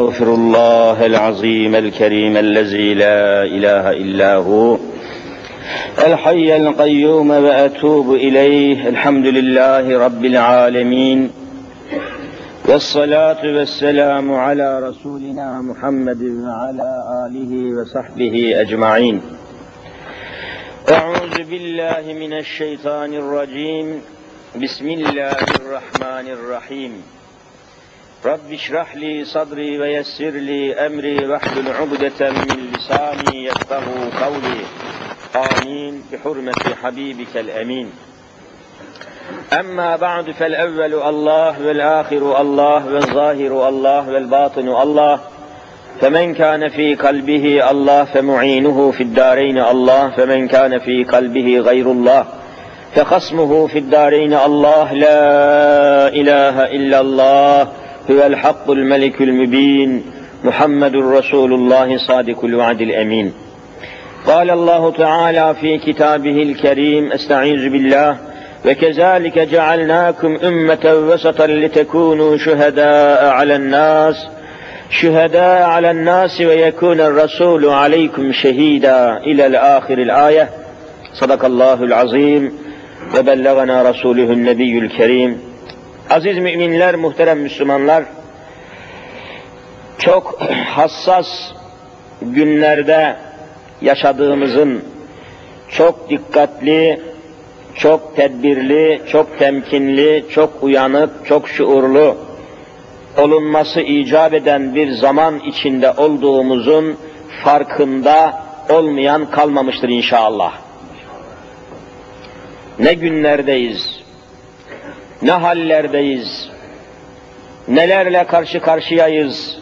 أستغفر الله العظيم الكريم الذي لا إله إلا هو الحي القيوم وأتوب إليه الحمد لله رب العالمين والصلاة والسلام على رسولنا محمد وعلى آله وصحبه أجمعين. أعوذ بالله من الشيطان الرجيم بسم الله الرحمن الرحيم. رب اشرح لي صدري ويسر لي أمري واحلل عقدة من لساني يفقه قولي. آمين. بحرمة حبيبك الأمين. أما بعد فالأول الله والآخر الله والظاهر الله والباطن الله. فمن كان في قلبه الله فمعينه في الدارين الله. فمن كان في قلبه غير الله فخصمه في الدارين الله. لا إله إلا الله. هو الحق الملك المبين محمد رسول الله صادق الوعد الأمين. قال الله تعالى في كتابه الكريم أستعيذ بالله وكذلك جعلناكم أمة وسطا لتكونوا شهداء على الناس شهداء على الناس ويكون الرسول عليكم شهيدا. إلى الآخر الآية. صدق الله العظيم. وبلغنا رسوله النبي الكريم. Aziz müminler, muhterem Müslümanlar, çok hassas günlerde yaşadığımızın çok dikkatli, çok tedbirli, çok temkinli, çok uyanık, çok şuurlu olunması icap eden bir zaman içinde olduğumuzun farkında olmayan kalmamıştır inşallah. Ne günlerdeyiz, ne hallerdeyiz, nelerle karşı karşıyayız.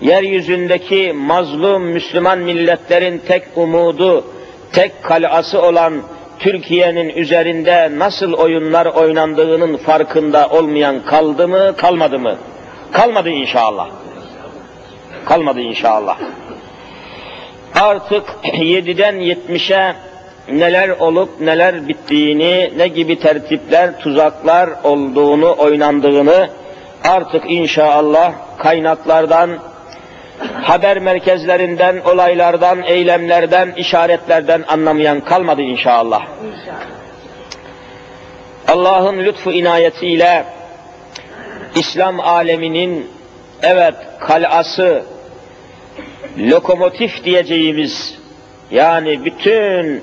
Yeryüzündeki mazlum Müslüman milletlerin tek umudu, tek kalası olan Türkiye'nin üzerinde nasıl oyunlar oynandığının farkında olmayan kaldı mı, kalmadı mı? Kalmadı inşallah. Kalmadı inşallah. Artık 7'den 70'e neler olup neler bittiğini, ne gibi tertipler, tuzaklar olduğunu, oynandığını artık inşallah kaynaklardan, haber merkezlerinden, olaylardan, eylemlerden, işaretlerden anlamayan kalmadı inşallah. Allah'ın lütfu inayetiyle İslam aleminin evet kalası, lokomotif diyeceğimiz yani bütün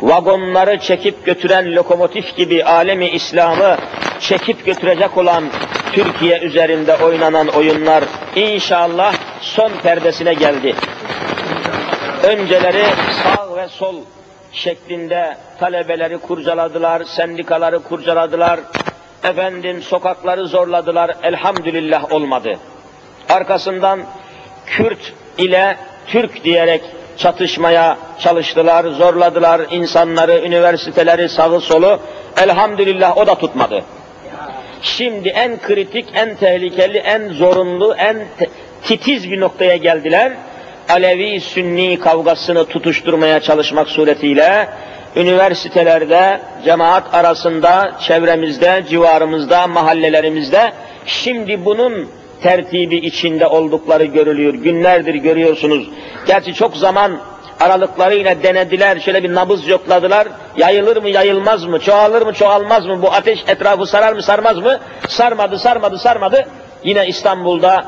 vagonları çekip götüren lokomotif gibi alemi İslam'ı çekip götürecek olan Türkiye üzerinde oynanan oyunlar inşallah son perdesine geldi. Önceleri sağ ve sol şeklinde talebeleri kurcaladılar, sendikaları kurcaladılar, efendim sokakları zorladılar, elhamdülillah olmadı. Arkasından Kürt ile Türk diyerek çatışmaya çalıştılar, zorladılar insanları, üniversiteleri, sağı solu. Elhamdülillah o da tutmadı. Şimdi en kritik, en tehlikeli, en zorunlu, en titiz bir noktaya geldiler. Alevi-Sünni kavgasını tutuşturmaya çalışmak suretiyle üniversitelerde, cemaat arasında, çevremizde, civarımızda, mahallelerimizde şimdi bunun tertibi içinde oldukları görülüyor. Günlerdir görüyorsunuz. Gerçi çok zaman aralıklarıyla denediler, şöyle bir nabız yokladılar. Yayılır mı, yayılmaz mı, çoğalır mı, çoğalmaz mı, bu ateş etrafı sarar mı, sarmaz mı? Sarmadı, sarmadı, sarmadı. Yine İstanbul'da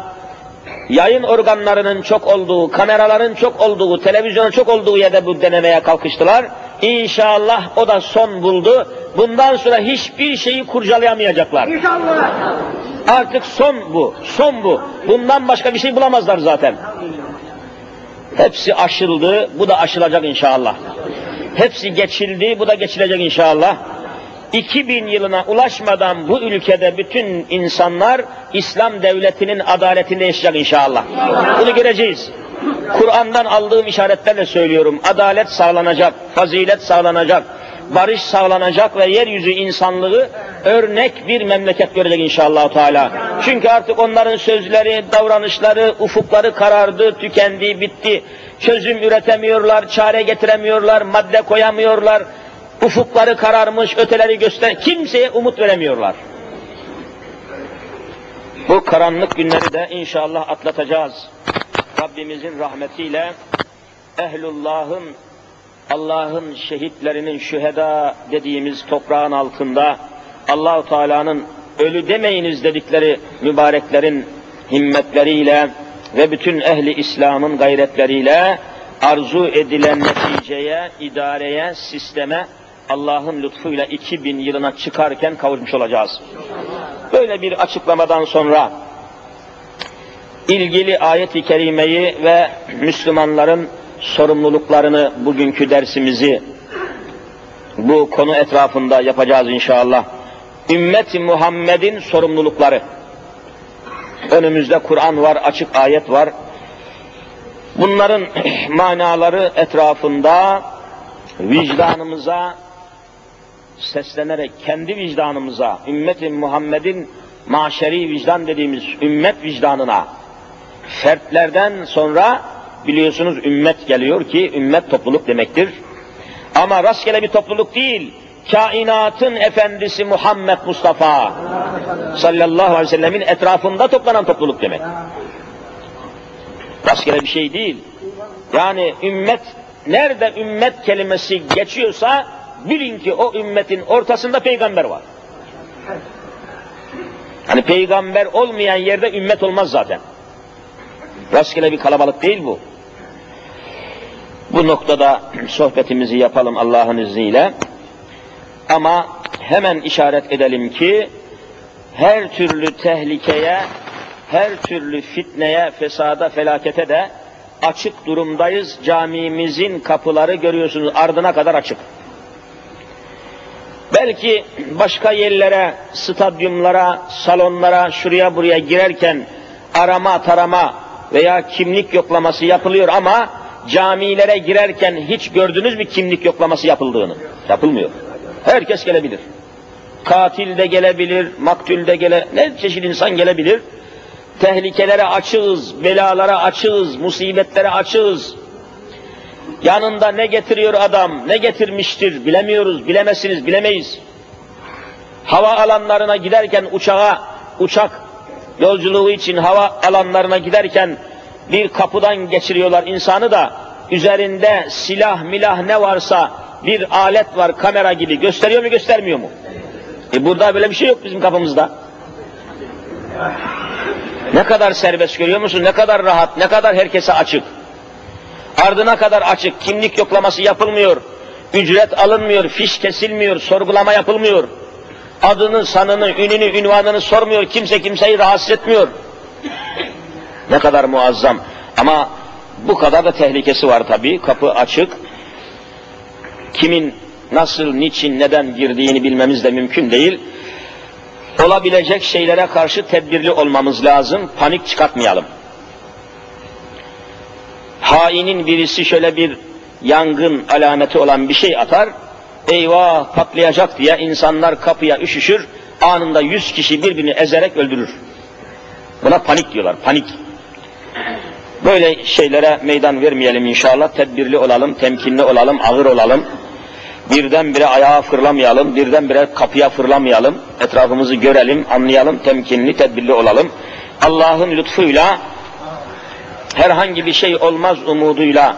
yayın organlarının çok olduğu, kameraların çok olduğu, televizyonun çok olduğu yerde bu denemeye kalkıştılar. İnşallah o da son buldu. Bundan sonra hiçbir şeyi kurcalayamayacaklar. İnşallah. Artık son bu, son bu. Bundan başka bir şey bulamazlar zaten. Hepsi aşıldı, bu da aşılacak inşallah. Hepsi geçildi, bu da geçilecek inşallah. 2000 yılına ulaşmadan bu ülkede bütün insanlar İslam devletinin adaletinde yaşayacak inşallah. Bunu göreceğiz. Kur'an'dan aldığım işaretlerle söylüyorum. Adalet sağlanacak, fazilet sağlanacak, barış sağlanacak ve yeryüzü insanlığı örnek bir memleket görecek inşallah Teala. Çünkü artık onların sözleri, davranışları, ufukları karardı, tükendi, bitti. Çözüm üretemiyorlar, çare getiremiyorlar, madde koyamıyorlar. Ufukları kararmış, öteleri göster, kimseye umut veremiyorlar. Bu karanlık günleri de inşallah atlatacağız. Rabbimizin rahmetiyle ehlullahın, Allah'ın şehitlerinin şüheda dediğimiz toprağın altında Allahu Teala'nın ölü demeyiniz dedikleri mübareklerin himmetleriyle ve bütün ehli İslam'ın gayretleriyle arzu edilen neticeye, idareye, sisteme Allah'ın lütfuyla 2000 yılına çıkarken kavuşmuş olacağız. Böyle bir açıklamadan sonra ilgili ayet-i kerimeyi ve Müslümanların sorumluluklarını bugünkü dersimizi bu konu etrafında yapacağız inşallah. Ümmeti Muhammed'in sorumlulukları. Önümüzde Kur'an var, açık ayet var. Bunların manaları etrafında vicdanımıza seslenerek kendi vicdanımıza, ümmeti Muhammed'in maşeri vicdan dediğimiz ümmet vicdanına, fertlerden sonra biliyorsunuz ümmet geliyor ki ümmet topluluk demektir. Ama rastgele bir topluluk değil, kainatın efendisi Muhammed Mustafa sallallahu aleyhi ve sellemin etrafında toplanan topluluk demek. Rastgele bir şey değil. Yani ümmet, nerede ümmet kelimesi geçiyorsa bilin ki o ümmetin ortasında peygamber var. Hani peygamber olmayan yerde ümmet olmaz zaten. Rastgele bir kalabalık değil bu. Bu noktada sohbetimizi yapalım Allah'ın izniyle. Ama hemen işaret edelim ki her türlü tehlikeye, her türlü fitneye, fesada, felakete de açık durumdayız. Camimizin kapıları görüyorsunuz ardına kadar açık. Belki başka yerlere, stadyumlara, salonlara, şuraya buraya girerken arama tarama veya kimlik yoklaması yapılıyor ama camilere girerken hiç gördünüz mü kimlik yoklaması yapıldığını? Yapılmıyor. Herkes gelebilir. Katil de gelebilir, maktul de gele, ne çeşit insan gelebilir. Tehlikelere açığız, belalara açığız, musibetlere açığız. Yanında ne getiriyor adam, ne getirmiştir bilemiyoruz, bilemezsiniz, bilemeyiz. Hava alanlarına giderken uçağa, uçak yolculuğu için hava alanlarına giderken bir kapıdan geçiriyorlar insanı da üzerinde silah milah ne varsa bir alet var kamera gibi gösteriyor mu göstermiyor mu? E burada böyle bir şey yok bizim kapımızda. Ne kadar serbest görüyor musun? Ne kadar rahat, ne kadar herkese açık. Ardına kadar açık, kimlik yoklaması yapılmıyor, ücret alınmıyor, fiş kesilmiyor, sorgulama yapılmıyor. Adını, sanını, ününü, ünvanını sormuyor, kimse kimseyi rahatsız etmiyor. Ne kadar muazzam. Ama bu kadar da tehlikesi var tabii. Kapı açık. Kimin nasıl, niçin, neden girdiğini bilmemiz de mümkün değil. Olabilecek şeylere karşı tedbirli olmamız lazım. Panik çıkartmayalım. Hainin birisi şöyle bir yangın alameti olan bir şey atar. Eyvah patlayacak diye insanlar kapıya üşüşür. Anında yüz kişi birbirini ezerek öldürür. Buna panik diyorlar, panik. Böyle şeylere meydan vermeyelim inşallah. Tedbirli olalım, temkinli olalım, ağır olalım. Birdenbire ayağa fırlamayalım, birdenbire kapıya fırlamayalım. Etrafımızı görelim, anlayalım, temkinli, tedbirli olalım. Allah'ın lütfuyla herhangi bir şey olmaz umuduyla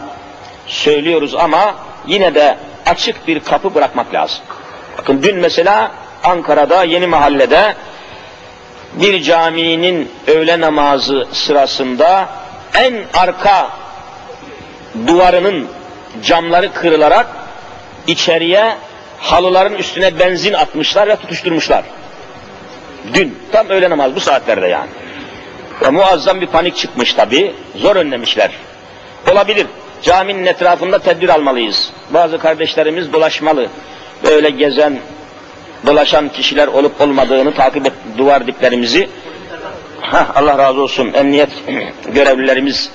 söylüyoruz ama yine de açık bir kapı bırakmak lazım. Bakın dün mesela Ankara'da Yeni Mahalle'de bir caminin öğle namazı sırasında en arka duvarının camları kırılarak içeriye halıların üstüne benzin atmışlar ve tutuşturmuşlar. Dün tam öğle namazı bu saatlerde yani. Ve muazzam bir panik çıkmış tabi. Zor önlemişler. Olabilir. Caminin etrafında tedbir almalıyız. Bazı kardeşlerimiz dolaşmalı. Böyle gezen, dolaşan kişiler olup olmadığını takip et duvar diplerimizi. Heh, Allah razı olsun. Emniyet görevlilerimiz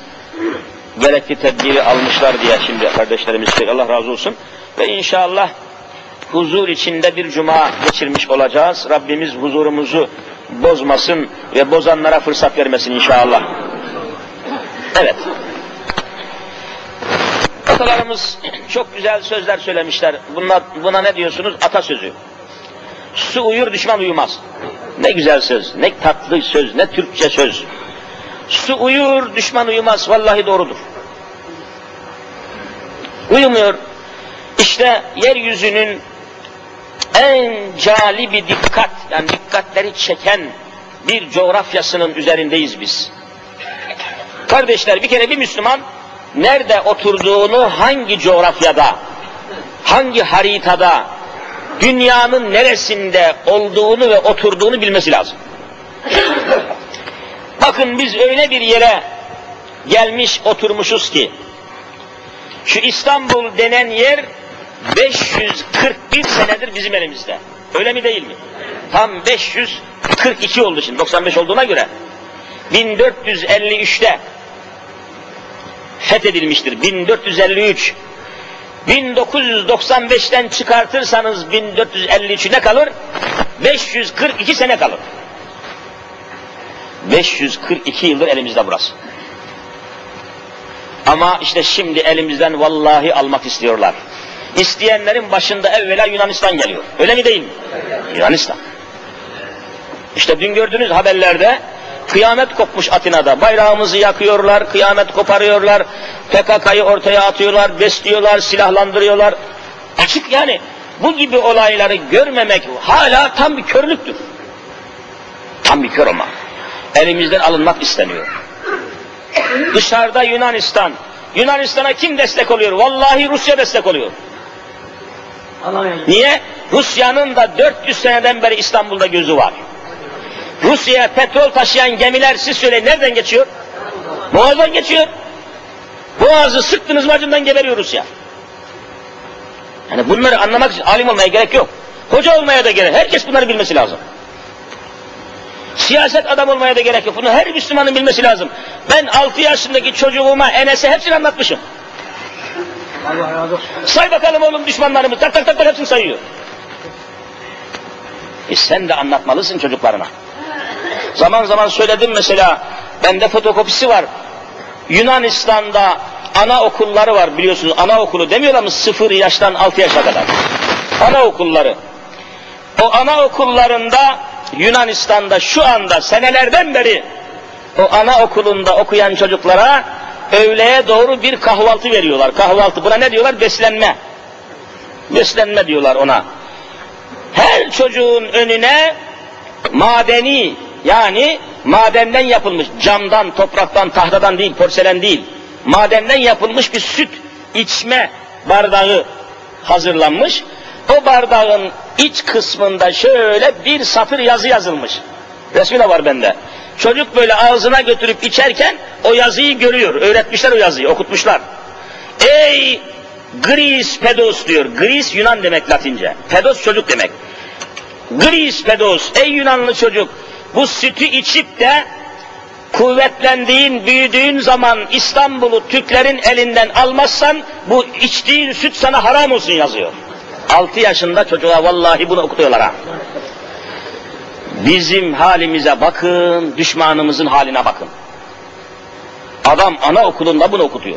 gerekli tedbiri almışlar diye şimdi kardeşlerimiz. Allah razı olsun. Ve inşallah huzur içinde bir cuma geçirmiş olacağız. Rabbimiz huzurumuzu bozmasın ve bozanlara fırsat vermesin inşallah. Evet. Atalarımız çok güzel sözler söylemişler. Buna, buna ne diyorsunuz? Atasözü. Su uyur, düşman uyumaz. Ne güzel söz, ne tatlı söz, ne Türkçe söz. Su uyur, düşman uyumaz. Vallahi doğrudur. Uyumuyor. İşte yeryüzünün en cali bir dikkat, yani dikkatleri çeken bir coğrafyasının üzerindeyiz biz. Kardeşler bir kere bir Müslüman nerede oturduğunu hangi coğrafyada, hangi haritada, dünyanın neresinde olduğunu ve oturduğunu bilmesi lazım. Bakın biz öyle bir yere gelmiş oturmuşuz ki, şu İstanbul denen yer 541 senedir bizim elimizde. Öyle mi değil mi? Tam 542 oldu şimdi 95 olduğuna göre. 1453'te fethedilmiştir. 1453. 1995'ten çıkartırsanız 1453 ne kalır? 542 sene kalır. 542 yıldır elimizde burası. Ama işte şimdi elimizden vallahi almak istiyorlar. İsteyenlerin başında evvela Yunanistan geliyor. Öyle mi değil mi? Yunanistan. İşte dün gördünüz haberlerde kıyamet kopmuş Atina'da. Bayrağımızı yakıyorlar, kıyamet koparıyorlar, PKK'yı ortaya atıyorlar, besliyorlar, silahlandırıyorlar. Açık yani. Bu gibi olayları görmemek hala tam bir körlüktür. Tam bir kör olma. Elimizden alınmak isteniyor. Dışarıda Yunanistan. Yunanistan'a kim destek oluyor? Vallahi Rusya destek oluyor. Niye? Rusya'nın da 400 seneden beri İstanbul'da gözü var. Rusya'ya petrol taşıyan gemiler siz söyleyin nereden geçiyor? Boğaz'dan geçiyor. Boğaz'ı sıktınız mı acından geberiyor Rusya. Yani bunları anlamak için alim olmaya gerek yok. Hoca olmaya da gerek. Herkes bunları bilmesi lazım. Siyaset adam olmaya da gerek yok. Bunu her Müslümanın bilmesi lazım. Ben 6 yaşındaki çocuğuma Enes'e hepsini anlatmışım. Allah razı olsun. Say bakalım oğlum düşmanlarımı. Tak tak tak tak hepsini sayıyor. E sen de anlatmalısın çocuklarına. Zaman zaman söyledim mesela. Bende fotokopisi var. Yunanistan'da ana okulları var biliyorsunuz. Ana okulu demiyorlar mı? Sıfır yaştan altı yaşa kadar. Ana okulları. O ana okullarında Yunanistan'da şu anda senelerden beri o ana okulunda okuyan çocuklara öğleye doğru bir kahvaltı veriyorlar. Kahvaltı buna ne diyorlar? Beslenme. Beslenme diyorlar ona. Her çocuğun önüne madeni yani madenden yapılmış camdan, topraktan, tahtadan değil, porselen değil. Madenden yapılmış bir süt içme bardağı hazırlanmış. O bardağın iç kısmında şöyle bir satır yazı yazılmış. Resmi de var bende. Çocuk böyle ağzına götürüp içerken o yazıyı görüyor. Öğretmişler o yazıyı, okutmuşlar. Ey Gris pedos diyor. Gris Yunan demek Latince. Pedos çocuk demek. Gris pedos, ey Yunanlı çocuk, bu sütü içip de kuvvetlendiğin, büyüdüğün zaman İstanbul'u Türklerin elinden almazsan bu içtiğin süt sana haram olsun yazıyor. 6 yaşında çocuğa vallahi bunu okutuyorlar ha. Bizim halimize bakın, düşmanımızın haline bakın. Adam anaokulunda bunu okutuyor.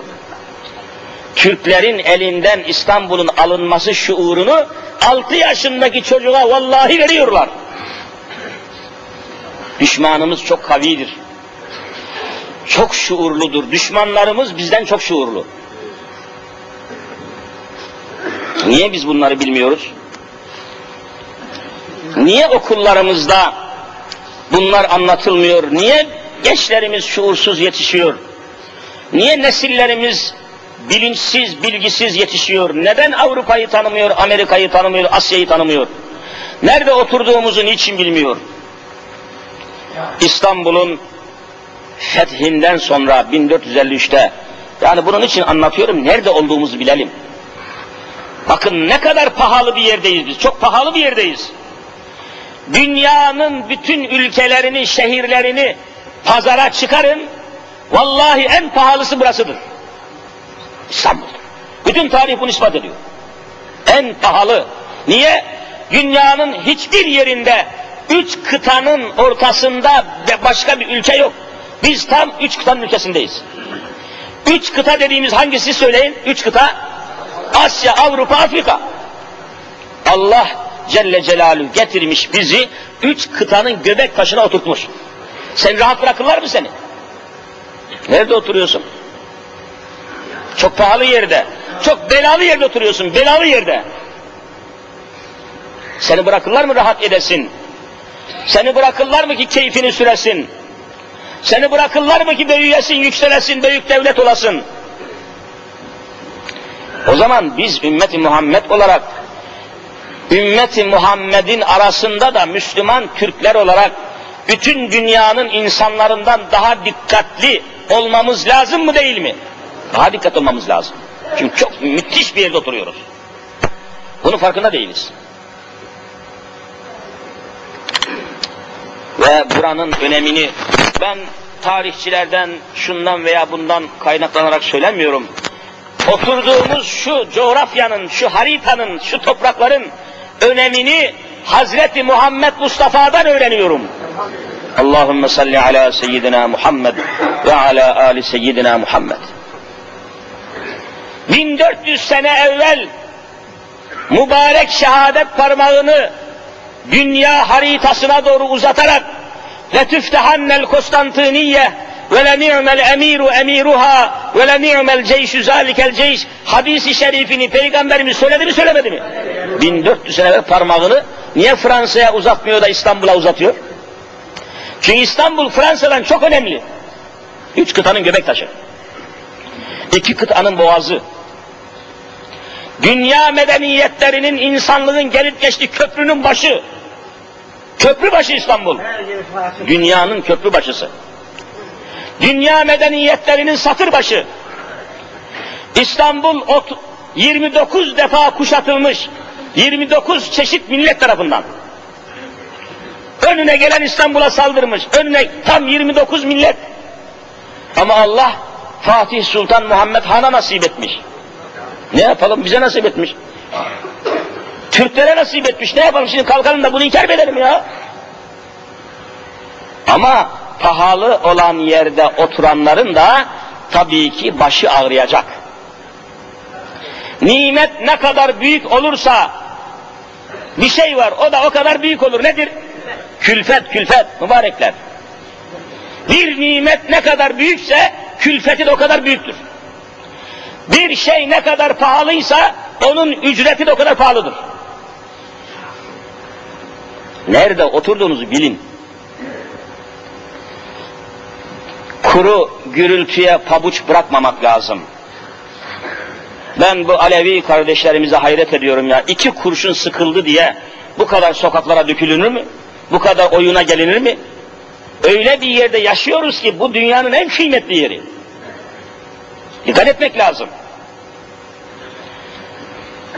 Türklerin elinden İstanbul'un alınması şuurunu 6 yaşındaki çocuğa vallahi veriyorlar. Düşmanımız çok kavidir. Çok şuurludur. Düşmanlarımız bizden çok şuurlu. Niye biz bunları bilmiyoruz? Niye okullarımızda bunlar anlatılmıyor? Niye gençlerimiz şuursuz yetişiyor? Niye nesillerimiz bilinçsiz, bilgisiz yetişiyor? Neden Avrupa'yı tanımıyor, Amerika'yı tanımıyor, Asya'yı tanımıyor? Nerede oturduğumuzu niçin bilmiyor? İstanbul'un fethinden sonra 1453'te yani bunun için anlatıyorum nerede olduğumuzu bilelim. Bakın ne kadar pahalı bir yerdeyiz biz. Çok pahalı bir yerdeyiz. Dünyanın bütün ülkelerini, şehirlerini pazara çıkarın. Vallahi en pahalısı burasıdır. İstanbul. Bütün tarih bunu ispat ediyor. En pahalı. Niye? Dünyanın hiçbir yerinde üç kıtanın ortasında başka bir ülke yok. Biz tam üç kıtanın ülkesindeyiz. Üç kıta dediğimiz hangisi söyleyin? Üç kıta. Asya, Avrupa, Afrika. Allah Celle Celaluhu getirmiş bizi üç kıtanın göbek taşına oturtmuş. Sen rahat bırakırlar mı seni? Nerede oturuyorsun? Çok pahalı yerde. Çok belalı yerde oturuyorsun. Belalı yerde. Seni bırakırlar mı rahat edesin? Seni bırakırlar mı ki keyfini süresin? Seni bırakırlar mı ki büyüyesin, yükselesin, büyük devlet olasın? O zaman biz ümmeti Muhammed olarak ümmeti Muhammed'in arasında da Müslüman Türkler olarak bütün dünyanın insanlarından daha dikkatli olmamız lazım mı değil mi? Daha dikkat olmamız lazım. Çünkü çok müthiş bir yerde oturuyoruz. Bunun farkında değiliz. Ve buranın önemini ben tarihçilerden şundan veya bundan kaynaklanarak söylemiyorum. Oturduğumuz şu coğrafyanın, şu haritanın, şu toprakların önemini Hazreti Muhammed Mustafa'dan öğreniyorum. Allahümme salli ala seyyidina Muhammed ve ala ali seyyidina Muhammed. 1400 sene evvel mübarek şehadet parmağını dünya haritasına doğru uzatarak tüftehannel Konstantiniye ve le ni'mel emiru emiruha ve le ni'mel ceyşü zalikel ceyş hadisi şerifini peygamberimiz söyledi mi söylemedi mi? 1400 sene evvel parmağını niye Fransa'ya uzatmıyor da İstanbul'a uzatıyor? Çünkü İstanbul Fransa'dan çok önemli. Üç kıtanın göbek taşı. İki kıtanın boğazı. Dünya medeniyetlerinin insanlığın gelip geçtiği köprünün başı. Köprü başı İstanbul. Dünyanın köprü başısı. Dünya medeniyetlerinin satır başı. İstanbul 29 defa kuşatılmış. 29 çeşit millet tarafından. Önüne gelen İstanbul'a saldırmış. Önüne tam 29 millet. Ama Allah Fatih Sultan Muhammed Han'a nasip etmiş. Ne yapalım bize nasip etmiş. Türklere nasip etmiş. Ne yapalım şimdi kalkalım da bunu inkar edelim ya. Ama pahalı olan yerde oturanların da tabii ki başı ağrıyacak. Nimet ne kadar büyük olursa bir şey var o da o kadar büyük olur. Nedir? Külfet, külfet, mübarekler. Bir nimet ne kadar büyükse külfeti de o kadar büyüktür. Bir şey ne kadar pahalıysa onun ücreti de o kadar pahalıdır. Nerede oturduğunuzu bilin. Kuru gürültüye pabuç bırakmamak lazım. Ben bu Alevi kardeşlerimize hayret ediyorum ya. İki kurşun sıkıldı diye bu kadar sokaklara dökülünür mü? Bu kadar oyuna gelinir mi? Öyle bir yerde yaşıyoruz ki bu dünyanın en kıymetli yeri. Dikkat etmek lazım.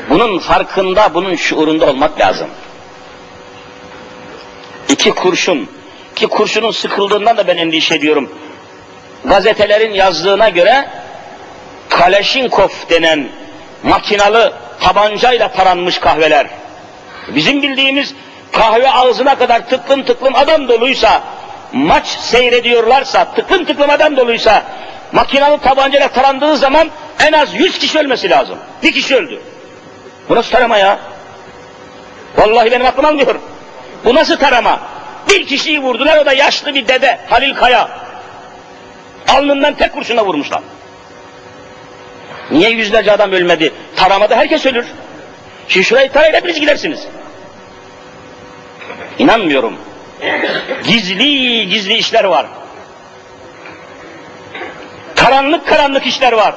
Bunun farkında, bunun şuurunda olmak lazım. İki kurşun, ki kurşunun sıkıldığından da ben endişe ediyorum. Gazetelerin yazdığına göre Kaleşinkov denen makinalı tabancayla taranmış kahveler. Bizim bildiğimiz kahve ağzına kadar tıklım tıklım adam doluysa, maç seyrediyorlarsa, tıklım tıklım adam doluysa, makinalı tabancayla tarandığı zaman en az 100 kişi ölmesi lazım. Bir kişi öldü. Bu nasıl tarama ya? Vallahi benim aklım almıyor. Bu nasıl tarama? Bir kişiyi vurdular, o da yaşlı bir dede, Halil Kaya. Alnından tek kurşuna vurmuşlar. Niye yüzlerce adam ölmedi? Taramada herkes ölür. Şimdi şurayı tarayın hepiniz gidersiniz. İnanmıyorum. Gizli gizli işler var. Karanlık karanlık işler var.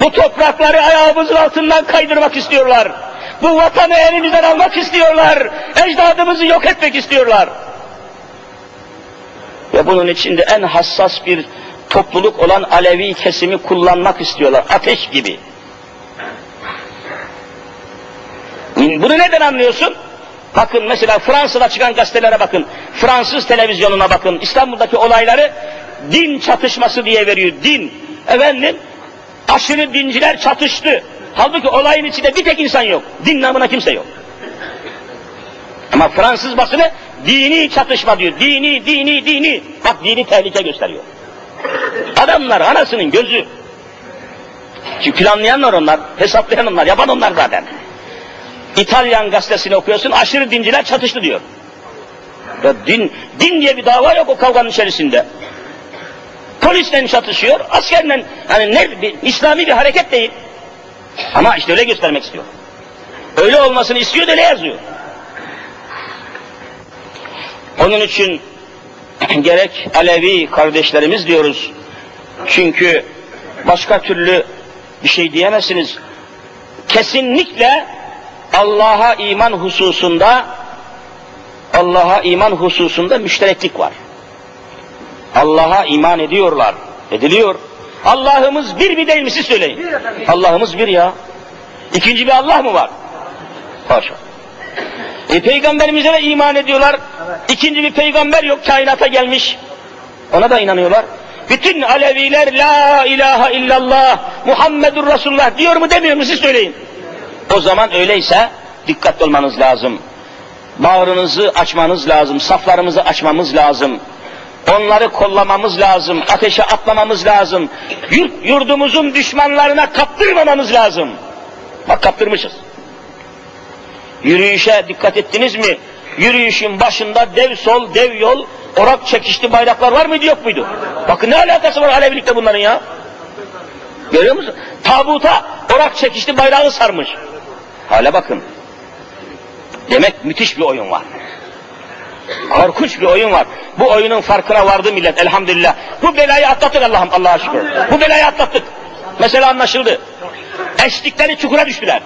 Bu toprakları ayağımızın altından kaydırmak istiyorlar. Bu vatanı elimizden almak istiyorlar. Ecdadımızı yok etmek istiyorlar. Ve bunun içinde en hassas bir topluluk olan Alevi kesimi kullanmak istiyorlar. Ateş gibi. Bunu neden anlıyorsun? Bakın mesela Fransa'da çıkan gazetelere bakın. Fransız televizyonuna bakın. İstanbul'daki olayları din çatışması diye veriyor. Din. Efendim aşırı dinciler çatıştı. Halbuki olayın içinde bir tek insan yok. Din namına kimse yok. Ama Fransız basını dini çatışma diyor. Dini, dini, dini. Bak dini tehlike gösteriyor. Adamlar anasının gözü. Çünkü planlayanlar onlar, hesaplayan onlar, yapan onlar zaten. İtalyan gazetesini okuyorsun, aşırı dinciler çatıştı diyor. Ya din, din diye bir dava yok o kavganın içerisinde. Polisle çatışıyor, askerle, hani ne, bir, İslami bir hareket değil. Ama işte öyle göstermek istiyor. Öyle olmasını istiyor öyle yazıyor. Onun için gerek Alevi kardeşlerimiz diyoruz. Çünkü başka türlü bir şey diyemezsiniz. Kesinlikle Allah'a iman hususunda Allah'a iman hususunda müştereklik var. Allah'a iman ediyorlar. Ediliyor. Allah'ımız bir mi değil mi siz söyleyin. Allah'ımız bir ya. İkinci bir Allah mı var? Haşa. E, peygamberimize de iman ediyorlar. İkinci bir peygamber yok kainata gelmiş. Ona da inanıyorlar. Bütün Aleviler la ilahe illallah Muhammedur Resulullah diyor mu demiyor mu siz söyleyin. O zaman öyleyse dikkatli olmanız lazım. Bağrınızı açmanız lazım, saflarımızı açmamız lazım. Onları kollamamız lazım, ateşe atlamamız lazım. Yurt, yurdumuzun düşmanlarına kaptırmamamız lazım. Bak kaptırmışız. Yürüyüşe dikkat ettiniz mi? Yürüyüşün başında dev sol, dev yol, orak çekişli bayraklar var mıydı yok muydu? Bakın ne alakası var Alevilikle bunların ya? Görüyor musun? Tabuta orak çekişli bayrağı sarmış. Hale bakın. Demek müthiş bir oyun var. Korkunç bir oyun var. Bu oyunun farkına vardı millet elhamdülillah. Bu belayı atlattık Allah'ım Allah'a şükür. Bu belayı atlattık. Mesela anlaşıldı. Eşlikleri çukura düştüler.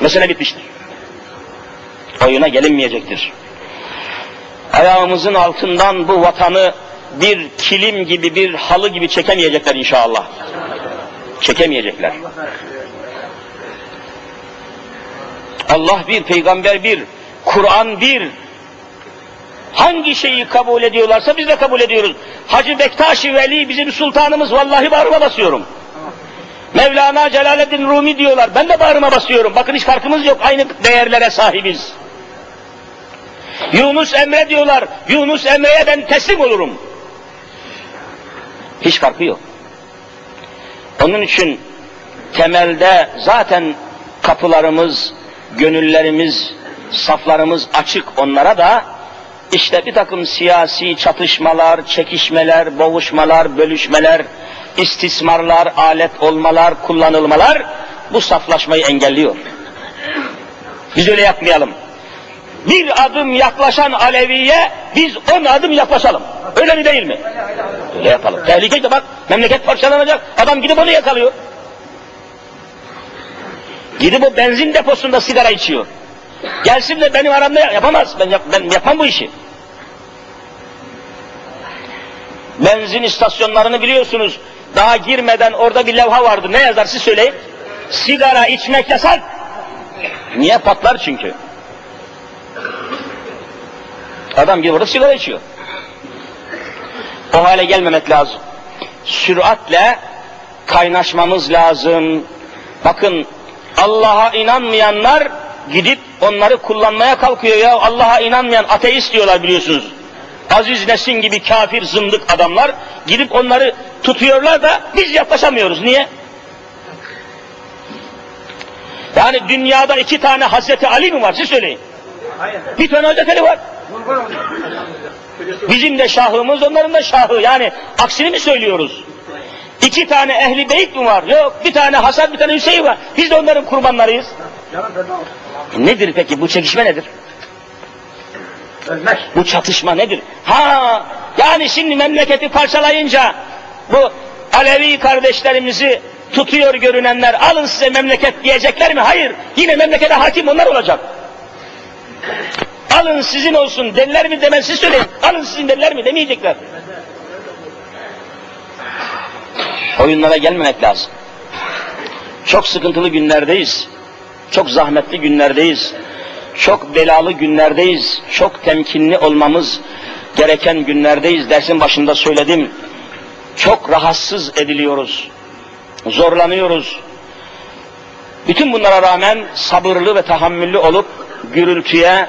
Mesele bitmiştir. Oyuna gelinmeyecektir. Ayağımızın altından bu vatanı bir kilim gibi, bir halı gibi çekemeyecekler inşallah. Çekemeyecekler. Allah bir, peygamber bir, Kur'an bir. Hangi şeyi kabul ediyorlarsa biz de kabul ediyoruz. Hacı Bektaş-ı Veli bizim sultanımız vallahi bağrıma basıyorum. Mevlana Celaleddin Rumi diyorlar. Ben de bağrıma basıyorum. Bakın hiç farkımız yok. Aynı değerlere sahibiz. Yunus Emre diyorlar. Yunus Emre'ye ben teslim olurum. Hiç farkı yok. Onun için temelde zaten kapılarımız, gönüllerimiz, saflarımız açık onlara da işte bir takım siyasi çatışmalar, çekişmeler, boğuşmalar, bölüşmeler, istismarlar, alet olmalar, kullanılmalar bu saflaşmayı engelliyor. Biz öyle yapmayalım. Bir adım yaklaşan Alevi'ye biz on adım yaklaşalım. Öyle mi değil mi? Öyle yapalım. Tehlike de bak memleket parçalanacak. Adam gidip onu yakalıyor. Gidip o benzin deposunda sigara içiyor. Gelsin de benim aramda yapamaz. Ben, yap, ben yapmam bu işi. Benzin istasyonlarını biliyorsunuz. Daha girmeden orada bir levha vardı. Ne yazar siz söyleyin. Sigara içmek yasak. Niye patlar çünkü? Adam gibi orada sigara içiyor. O hale gelmemek lazım. Süratle kaynaşmamız lazım. Bakın Allah'a inanmayanlar gidip onları kullanmaya kalkıyor ya. Allah'a inanmayan ateist diyorlar biliyorsunuz. Aziz Nesin gibi kafir zındık adamlar gidip onları tutuyorlar da biz yaklaşamıyoruz. Niye? Yani dünyada iki tane Hazreti Ali mi var siz söyleyin. Bir tane Hazreti Ali var. Bizim de şahımız onların da şahı. Yani aksini mi söylüyoruz? İki tane ehli beyt mi var? Yok. Bir tane Hasan bir tane Hüseyin var. Biz de onların kurbanlarıyız. Nedir peki bu çekişme nedir? Ölmek. Bu çatışma nedir? Ha, yani şimdi memleketi parçalayınca bu Alevi kardeşlerimizi tutuyor görünenler alın size memleket diyecekler mi? Hayır. Yine memlekete hakim onlar olacak. Alın sizin olsun derler mi demez siz söyleyin. Alın sizin derler mi demeyecekler. Oyunlara gelmemek lazım. Çok sıkıntılı günlerdeyiz. Çok zahmetli günlerdeyiz. Çok belalı günlerdeyiz. Çok temkinli olmamız gereken günlerdeyiz. Dersin başında söyledim. Çok rahatsız ediliyoruz. Zorlanıyoruz. Bütün bunlara rağmen sabırlı ve tahammüllü olup gürültüye,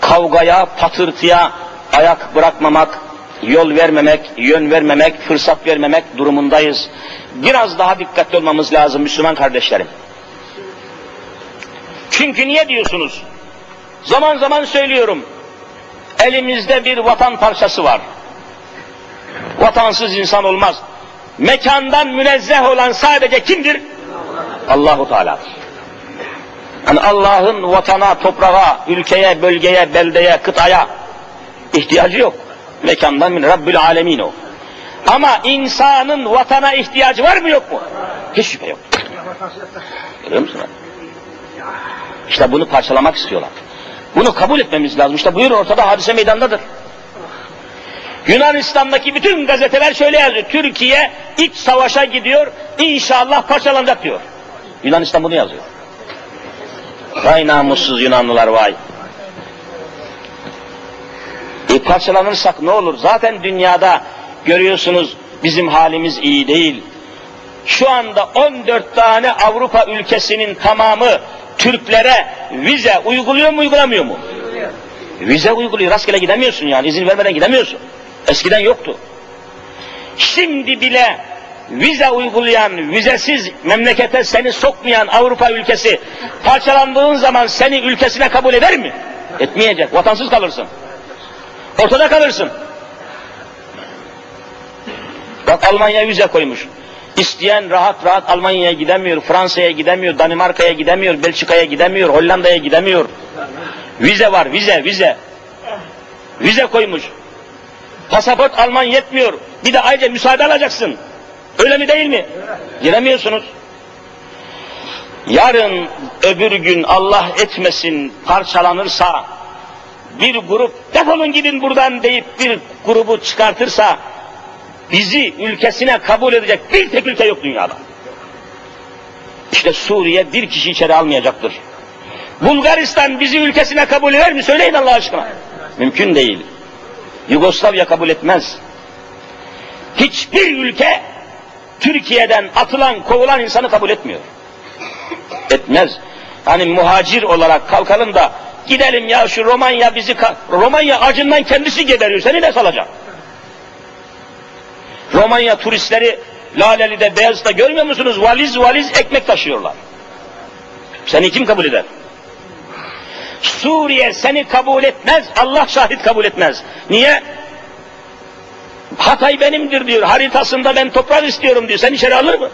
kavgaya, patırtıya ayak bırakmamak, yol vermemek, yön vermemek, fırsat vermemek durumundayız. Biraz daha dikkatli olmamız lazım Müslüman kardeşlerim. Çünkü niye diyorsunuz? Zaman zaman söylüyorum. Elimizde bir vatan parçası var. Vatansız insan olmaz. Mekandan münezzeh olan sadece kimdir? Allahu Teala. Yani Allah'ın vatana, toprağa, ülkeye, bölgeye, beldeye, kıtaya ihtiyacı yok. Mekandan min Rabbül Alemin o. Ama insanın vatana ihtiyacı var mı yok mu? Hiç şüphe yok. Görüyor musun? İşte bunu parçalamak istiyorlar. Bunu kabul etmemiz lazım. İşte buyur ortada hadise meydandadır. Yunanistan'daki bütün gazeteler şöyle yazıyor. Türkiye iç savaşa gidiyor, inşallah parçalanacak diyor. Yunanistan bunu yazıyor. Vay namussuz Yunanlılar vay. E parçalanırsak ne olur? Zaten dünyada görüyorsunuz bizim halimiz iyi değil. Şu anda 14 tane Avrupa ülkesinin tamamı Türklere vize uyguluyor mu uygulamıyor mu? Vize uyguluyor. Rastgele gidemiyorsun yani. izin vermeden gidemiyorsun. Eskiden yoktu. Şimdi bile vize uygulayan, vizesiz memlekete seni sokmayan Avrupa ülkesi parçalandığın zaman seni ülkesine kabul eder mi? Etmeyecek. Vatansız kalırsın. Ortada kalırsın. Bak Almanya vize koymuş. İsteyen rahat rahat Almanya'ya gidemiyor, Fransa'ya gidemiyor, Danimarka'ya gidemiyor, Belçika'ya gidemiyor, Hollanda'ya gidemiyor. Vize var, vize, vize. Vize koymuş. Pasaport alman yetmiyor. Bir de ayrıca müsaade alacaksın. Öyle mi değil mi? Giremiyorsunuz. Yarın öbür gün Allah etmesin parçalanırsa bir grup defolun gidin buradan deyip bir grubu çıkartırsa bizi ülkesine kabul edecek bir tek ülke yok dünyada. İşte Suriye bir kişi içeri almayacaktır. Bulgaristan bizi ülkesine kabul eder mi? Söyleyin Allah aşkına. Mümkün değil. Yugoslavya kabul etmez. Hiçbir ülke Türkiye'den atılan, kovulan insanı kabul etmiyor. Etmez. Hani muhacir olarak kalkalım da gidelim ya şu Romanya bizi Romanya acından kendisi geberiyor. Seni ne salacak? Romanya turistleri Laleli'de, Beyazıt'ta görmüyor musunuz? Valiz valiz ekmek taşıyorlar. Seni kim kabul eder? Suriye seni kabul etmez, Allah şahit kabul etmez. Niye? Hatay benimdir diyor, haritasında ben toprak istiyorum diyor, sen içeri alır mı?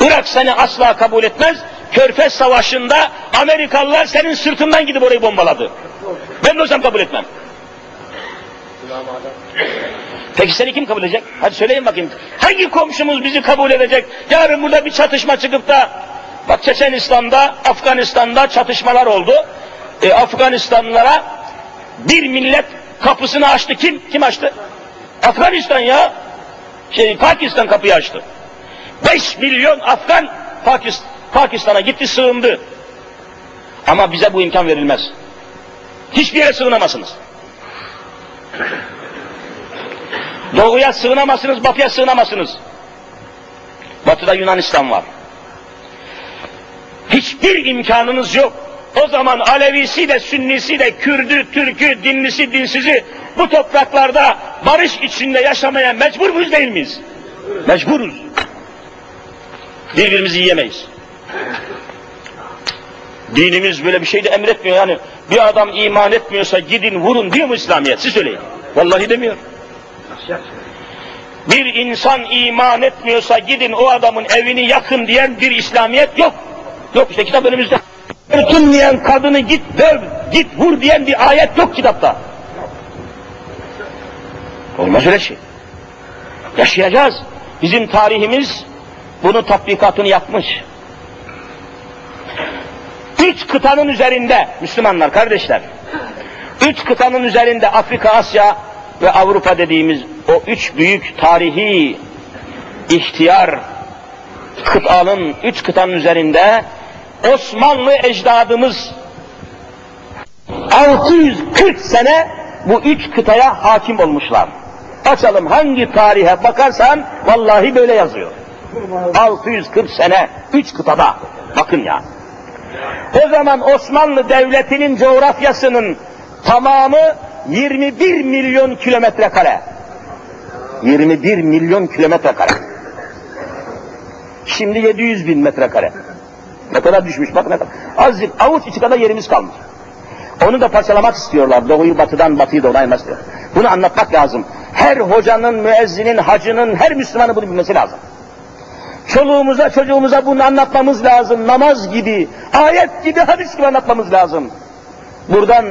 Irak seni asla kabul etmez, Körfez Savaşı'nda Amerikalılar senin sırtından gidip orayı bombaladı. Ben de olsam kabul etmem. Peki seni kim kabul edecek? Hadi söyleyin bakayım. Hangi komşumuz bizi kabul edecek? Yarın burada bir çatışma çıkıp da bak Çeçenistan'da, Afganistan'da çatışmalar oldu. E, Afganistanlılara bir millet kapısını açtı. Kim? Kim açtı? Afganistan ya. Şey, Pakistan kapıyı açtı. 5 milyon Afgan Pakistan, Pakistan'a gitti sığındı. Ama bize bu imkan verilmez. Hiçbir yere sığınamazsınız. Doğuya sığınamazsınız, batıya sığınamazsınız. Batıda Yunanistan var. Hiçbir imkanınız yok. O zaman Alevisi de, Sünnisi de, Kürdü, Türkü, dinlisi, dinsizi bu topraklarda barış içinde yaşamaya mecbur muyuz değil miyiz? Mecburuz. Birbirimizi yiyemeyiz. Dinimiz böyle bir şey de emretmiyor yani. Bir adam iman etmiyorsa gidin vurun diyor mu İslamiyet? Siz söyleyin. Vallahi demiyor. Bir insan iman etmiyorsa gidin o adamın evini yakın diyen bir İslamiyet yok. Yok işte kitap önümüzde. Örtünmeyen kadını git döv, git vur diyen bir ayet yok kitapta. Olmaz öyle şey. Yaşayacağız. Bizim tarihimiz bunu tatbikatını yapmış. Üç kıtanın üzerinde Müslümanlar kardeşler, üç kıtanın üzerinde Afrika, Asya ve Avrupa dediğimiz o üç büyük tarihi ihtiyar kıtanın, üç kıtanın üzerinde Osmanlı ecdadımız 640 sene bu üç kıtaya hakim olmuşlar. Açalım hangi tarihe bakarsan vallahi böyle yazıyor. 640 sene üç kıtada. Bakın ya. O zaman Osmanlı Devleti'nin coğrafyasının tamamı 21 milyon kilometre kare. 21 milyon kilometre kare. Şimdi 700 bin metrekare. Ne kadar düşmüş bak ne kadar. Azıcık avuç içi kadar yerimiz kalmış. Onu da parçalamak istiyorlar. Doğuyu batıdan, batıyı da onaymak istiyor. Bunu anlatmak lazım. Her hocanın, müezzinin, hacının, her Müslümanın bunu bilmesi lazım. Çoluğumuza, çocuğumuza bunu anlatmamız lazım. Namaz gibi, ayet gibi, hadis gibi anlatmamız lazım. Buradan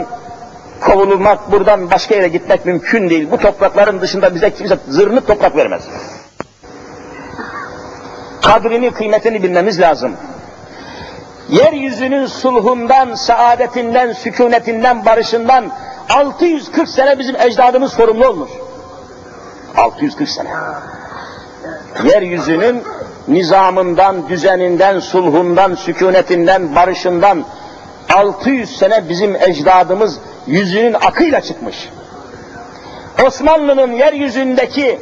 kovulmak, buradan başka yere gitmek mümkün değil. Bu toprakların dışında bize kimse zırnı toprak vermez. Kadrini, kıymetini bilmemiz lazım. Yeryüzünün sulhundan, saadetinden, sükunetinden, barışından 640 sene bizim ecdadımız sorumlu olmuş. 640 sene. Yeryüzünün nizamından, düzeninden, sulhundan, sükunetinden, barışından 600 sene bizim ecdadımız yüzünün akıyla çıkmış. Osmanlı'nın yeryüzündeki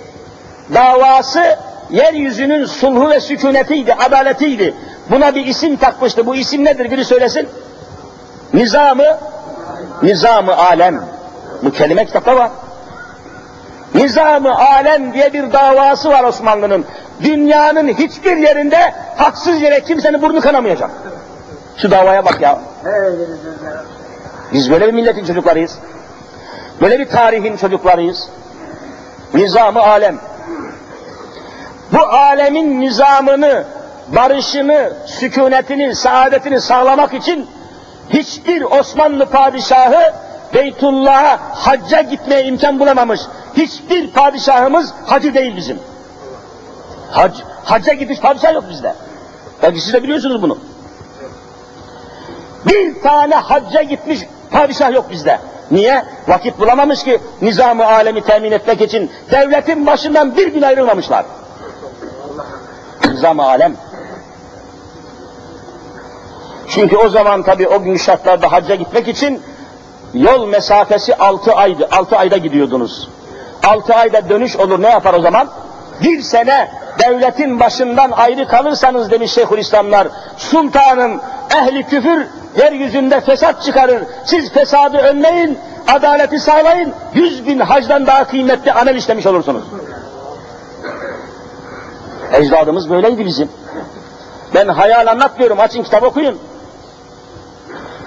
davası yeryüzünün sulhu ve sükunetiydi, adaletiydi. Buna bir isim takmıştı. Bu isim nedir? Biri söylesin. Nizamı, nizamı alem. Bu kelime kitapta var. Nizamı alem diye bir davası var Osmanlı'nın. Dünyanın hiçbir yerinde haksız yere kimsenin burnu kanamayacak. Şu davaya bak ya. Biz böyle bir milletin çocuklarıyız. Böyle bir tarihin çocuklarıyız. Nizamı alem. Bu alemin nizamını, barışını, sükunetini, saadetini sağlamak için hiçbir Osmanlı padişahı Beytullah'a hacca gitmeye imkan bulamamış. Hiçbir padişahımız hacı değil bizim. Hac, hacca gitmiş padişah yok bizde. Belki siz de biliyorsunuz bunu. Bir tane hacca gitmiş padişah yok bizde. Niye? Vakit bulamamış ki nizamı alemi temin etmek için devletin başından bir gün ayrılmamışlar. Nizam-ı alem. Çünkü o zaman tabi o gün şartlarda hacca gitmek için yol mesafesi altı aydı. Altı ayda gidiyordunuz. Altı ayda dönüş olur ne yapar o zaman? Bir sene devletin başından ayrı kalırsanız demiş Şeyhülislamlar, sultanın ehli küfür yeryüzünde fesat çıkarır. Siz fesadı önleyin, adaleti sağlayın, yüz bin hacdan daha kıymetli amel işlemiş olursunuz. Ecdadımız böyleydi bizim. Ben hayal anlatmıyorum, açın kitap okuyun.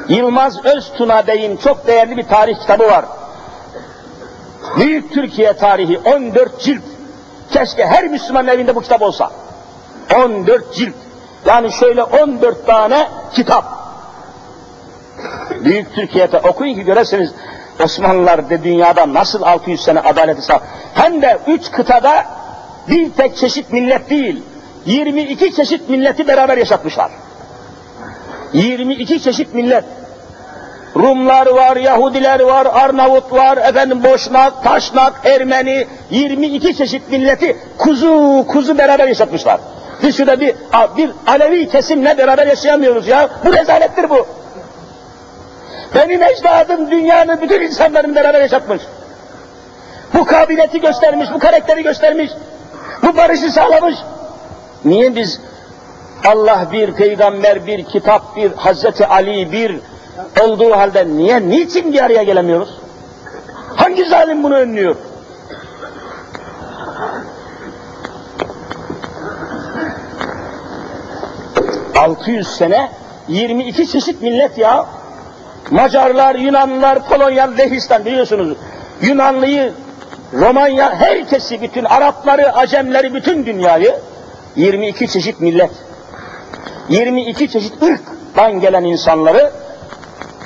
Yılmaz Öztuna Bey'in çok değerli bir tarih kitabı var. Büyük Türkiye tarihi 14 cilt. Keşke her Müslümanın evinde bu kitap olsa. 14 cilt. Yani şöyle 14 tane kitap. Büyük Türkiye'de okuyun ki göresiniz Osmanlılar de dünyada nasıl 600 sene adaleti sağ. Hem de üç kıtada bir tek çeşit millet değil, 22 çeşit milleti beraber yaşatmışlar. 22 çeşit millet. Rumlar var, Yahudiler var, Arnavut var, efendim Boşnak, Taşnak, Ermeni, 22 çeşit milleti kuzu kuzu beraber yaşatmışlar. Biz şurada bir, bir Alevi kesimle beraber yaşayamıyoruz ya. Bu rezalettir bu. Benim ecdadım dünyanın bütün insanların beraber yaşatmış. Bu kabiliyeti göstermiş, bu karakteri göstermiş, bu barışı sağlamış. Niye biz Allah bir, peygamber bir, kitap bir, Hazreti Ali bir olduğu halde niye, niçin bir araya gelemiyoruz? Hangi zalim bunu önlüyor? ...600 sene 22 çeşit millet ya. Macarlar, Yunanlılar, Polonya, Lehistan biliyorsunuz. Yunanlıyı, Romanya, herkesi, bütün Arapları, Acemleri, bütün dünyayı 22 çeşit millet, 22 çeşit ırktan gelen insanları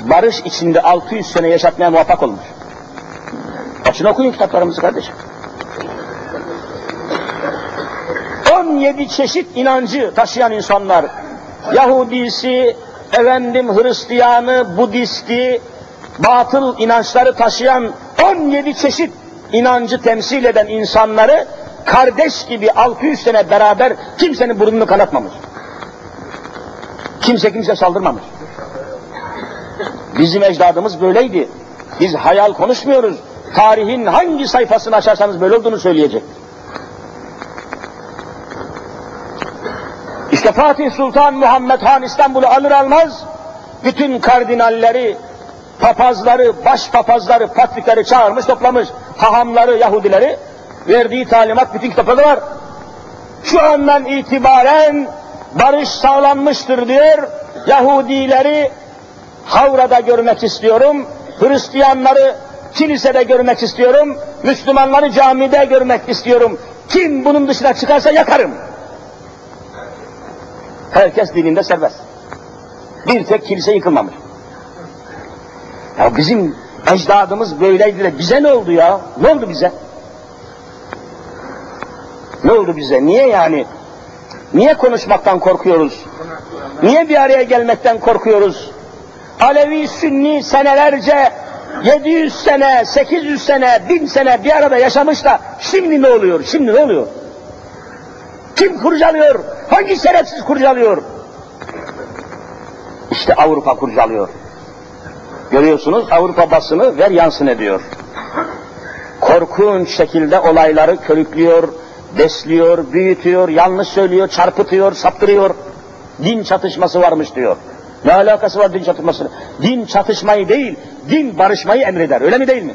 barış içinde 600 sene yaşatmaya muvaffak olmuş. Açın okuyun kitaplarımızı kardeşim. 17 çeşit inancı taşıyan insanlar, Yahudisi, efendim Hristiyanı, Budisti, batıl inançları taşıyan 17 çeşit inancı temsil eden insanları kardeş gibi 600 sene beraber kimsenin burnunu kanatmamış. Kimse kimse saldırmamış. Bizim ecdadımız böyleydi. Biz hayal konuşmuyoruz. Tarihin hangi sayfasını açarsanız böyle olduğunu söyleyecek. İşte Fatih Sultan Muhammed Han İstanbul'u alır almaz bütün kardinalleri, papazları, baş papazları, patrikleri çağırmış toplamış. Hahamları, Yahudileri verdiği talimat bütün kitaplarda var. Şu andan itibaren barış sağlanmıştır diyor. Yahudileri Havra'da görmek istiyorum, Hristiyanları kilisede görmek istiyorum, Müslümanları camide görmek istiyorum. Kim bunun dışına çıkarsa yakarım. Herkes dininde serbest. Bir tek kilise yıkılmamış. Ya bizim ecdadımız böyleydi de bize ne oldu ya? Ne oldu bize? Ne oldu bize? Niye yani? Niye konuşmaktan korkuyoruz? Niye bir araya gelmekten korkuyoruz? Alevi, Sünni senelerce 700 sene, 800 sene, 1000 sene bir arada yaşamış da şimdi ne oluyor? Şimdi ne oluyor? Kim kurcalıyor? Hangi şerefsiz kurcalıyor? İşte Avrupa kurcalıyor. Görüyorsunuz Avrupa basını ver yansın ediyor. Korkunç şekilde olayları körüklüyor, besliyor, büyütüyor, yanlış söylüyor, çarpıtıyor, saptırıyor. Din çatışması varmış diyor. Ne alakası var din çatışması? Din çatışmayı değil, din barışmayı emreder. Öyle mi değil mi?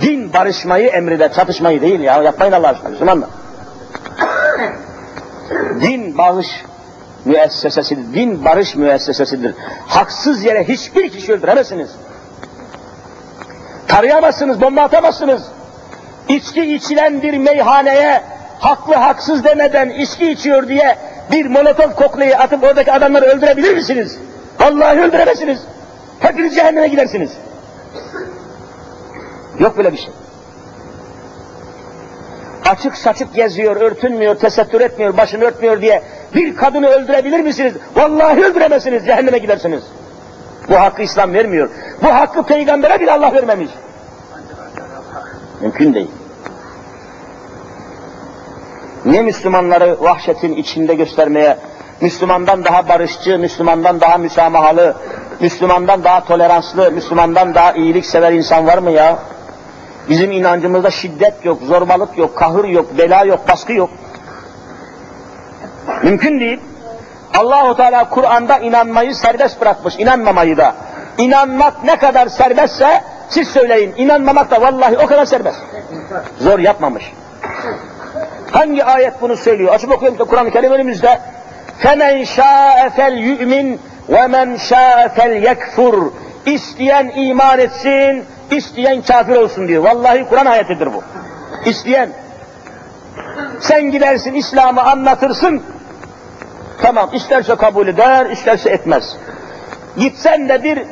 Din barışmayı emreder, çatışmayı değil ya. Yapmayın Allah aşkına Müslümanlar. din bağış müessesesidir. Din barış müessesesidir. Haksız yere hiçbir kişi öldüremezsiniz. Tarayamazsınız, bomba atamazsınız. İçki içilen bir meyhaneye haklı haksız demeden içki içiyor diye bir molotof koklayı atıp oradaki adamları öldürebilir misiniz? Vallahi öldüremezsiniz. Hepiniz cehenneme gidersiniz. Yok böyle bir şey. Açık saçık geziyor, örtünmüyor, tesettür etmiyor, başını örtmüyor diye bir kadını öldürebilir misiniz? Vallahi öldüremezsiniz, cehenneme gidersiniz. Bu hakkı İslam vermiyor. Bu hakkı peygambere bile Allah vermemiş. Mümkün değil. Niye Müslümanları vahşetin içinde göstermeye, Müslümandan daha barışçı, Müslümandan daha müsamahalı, Müslümandan daha toleranslı, Müslümandan daha iyilik sever insan var mı ya? Bizim inancımızda şiddet yok, zorbalık yok, kahır yok, bela yok, baskı yok. Mümkün değil. Allahu Teala Kur'an'da inanmayı serbest bırakmış, inanmamayı da. İnanmak ne kadar serbestse siz söyleyin, inanmamak da vallahi o kadar serbest. Zor yapmamış. Hangi ayet bunu söylüyor? Açıp okuyalım da Kur'an-ı Kerim önümüzde. فَمَنْ شَاءَ فَلْيُؤْمِنْ وَمَنْ شَاءَ فَلْيَكْفُرْ İsteyen iman etsin, isteyen kafir olsun diyor. Vallahi Kur'an ayetidir bu. İsteyen. Sen gidersin İslam'ı anlatırsın, tamam isterse kabul eder, isterse etmez. Gitsen de bir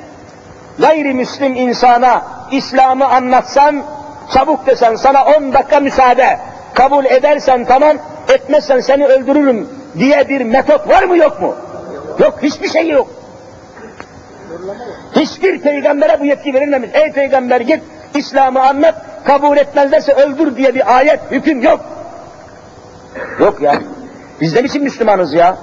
gayrimüslim insana İslam'ı anlatsan, çabuk desen sana 10 dakika müsaade, kabul edersen tamam, etmezsen seni öldürürüm diye bir metot var mı yok mu? Yok, hiçbir şey yok. Hiçbir peygambere bu yetki verilmemiş. Ey peygamber git, İslam'ı anlat, kabul etmezlerse öldür diye bir ayet, hüküm yok. Yok ya. Biz ne biçim Müslümanız ya?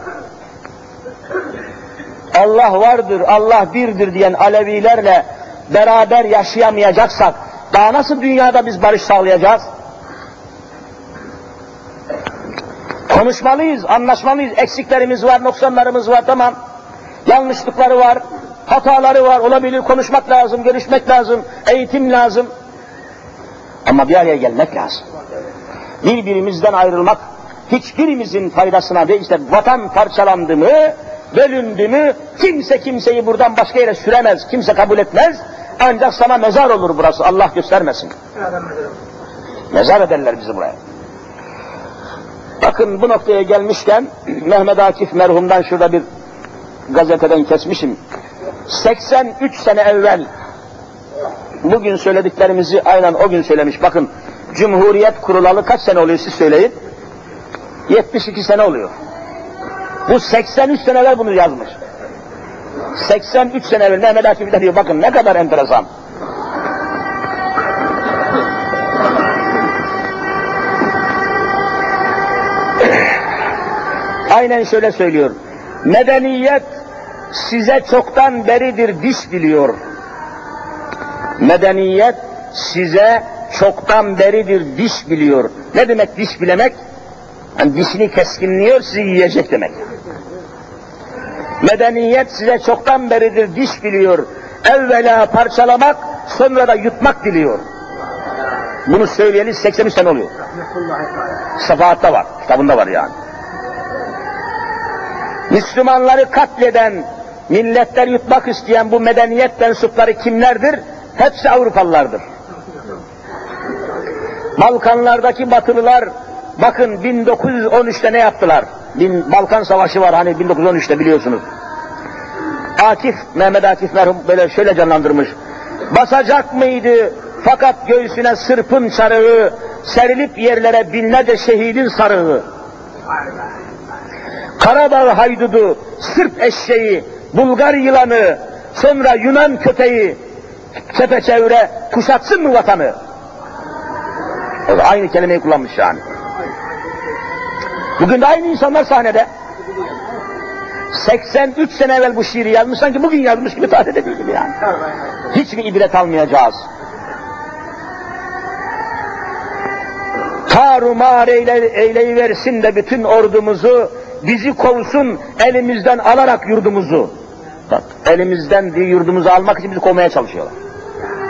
Allah vardır, Allah birdir diyen Alevilerle beraber yaşayamayacaksak, daha nasıl dünyada biz barış sağlayacağız? Konuşmalıyız, anlaşmalıyız. Eksiklerimiz var, noksanlarımız var, tamam. Yanlışlıkları var, hataları var, olabilir. Konuşmak lazım, görüşmek lazım, eğitim lazım. Ama bir araya gelmek lazım. Birbirimizden ayrılmak hiçbirimizin faydasına değil. İşte vatan parçalandı mı, bölündü mü, kimse kimseyi buradan başka yere süremez, kimse kabul etmez. Ancak sana mezar olur burası, Allah göstermesin. Mezar ederler bizi buraya. Bakın bu noktaya gelmişken Mehmet Akif merhumdan şurada bir gazeteden kesmişim. 83 sene evvel bugün söylediklerimizi aynen o gün söylemiş. Bakın Cumhuriyet kurulalı kaç sene oluyor siz söyleyin. 72 sene oluyor. Bu 83 seneler bunu yazmış. 83 sene evvel Mehmet Akif diyor bakın ne kadar enteresan. Aynen şöyle söylüyor. Medeniyet size çoktan beridir diş biliyor. Medeniyet size çoktan beridir diş biliyor. Ne demek diş bilemek? Yani dişini keskinliyor, sizi yiyecek demek. Medeniyet size çoktan beridir diş biliyor. Evvela parçalamak, sonra da yutmak diliyor. Bunu söyleyeli 83 sene oluyor. Safahatta var, kitabında var yani. Müslümanları katleden, milletler yutmak isteyen bu medeniyet mensupları kimlerdir? Hepsi Avrupalılardır. Balkanlardaki Batılılar bakın 1913'te ne yaptılar? Bin, Balkan Savaşı var hani 1913'te biliyorsunuz. Akif, Mehmet Akif merhum böyle şöyle canlandırmış. Basacak mıydı fakat göğsüne sırpın çarığı, serilip yerlere binlerce şehidin sarığı. Karadağ haydudu, Sırp eşeği, Bulgar yılanı, sonra Yunan köpeği, çepeçevre kuşatsın mı vatanı? Aynı kelimeyi kullanmış yani. Bugün de aynı insanlar sahnede. 83 sene evvel bu şiiri yazmış, sanki bugün yazmış gibi dediği gibi yani. Hiç mi ibret almayacağız? Tarumar eyle, eyleyiversin de bütün ordumuzu, bizi kovsun elimizden alarak yurdumuzu. Bak, elimizden diye yurdumuzu almak için bizi kovmaya çalışıyorlar.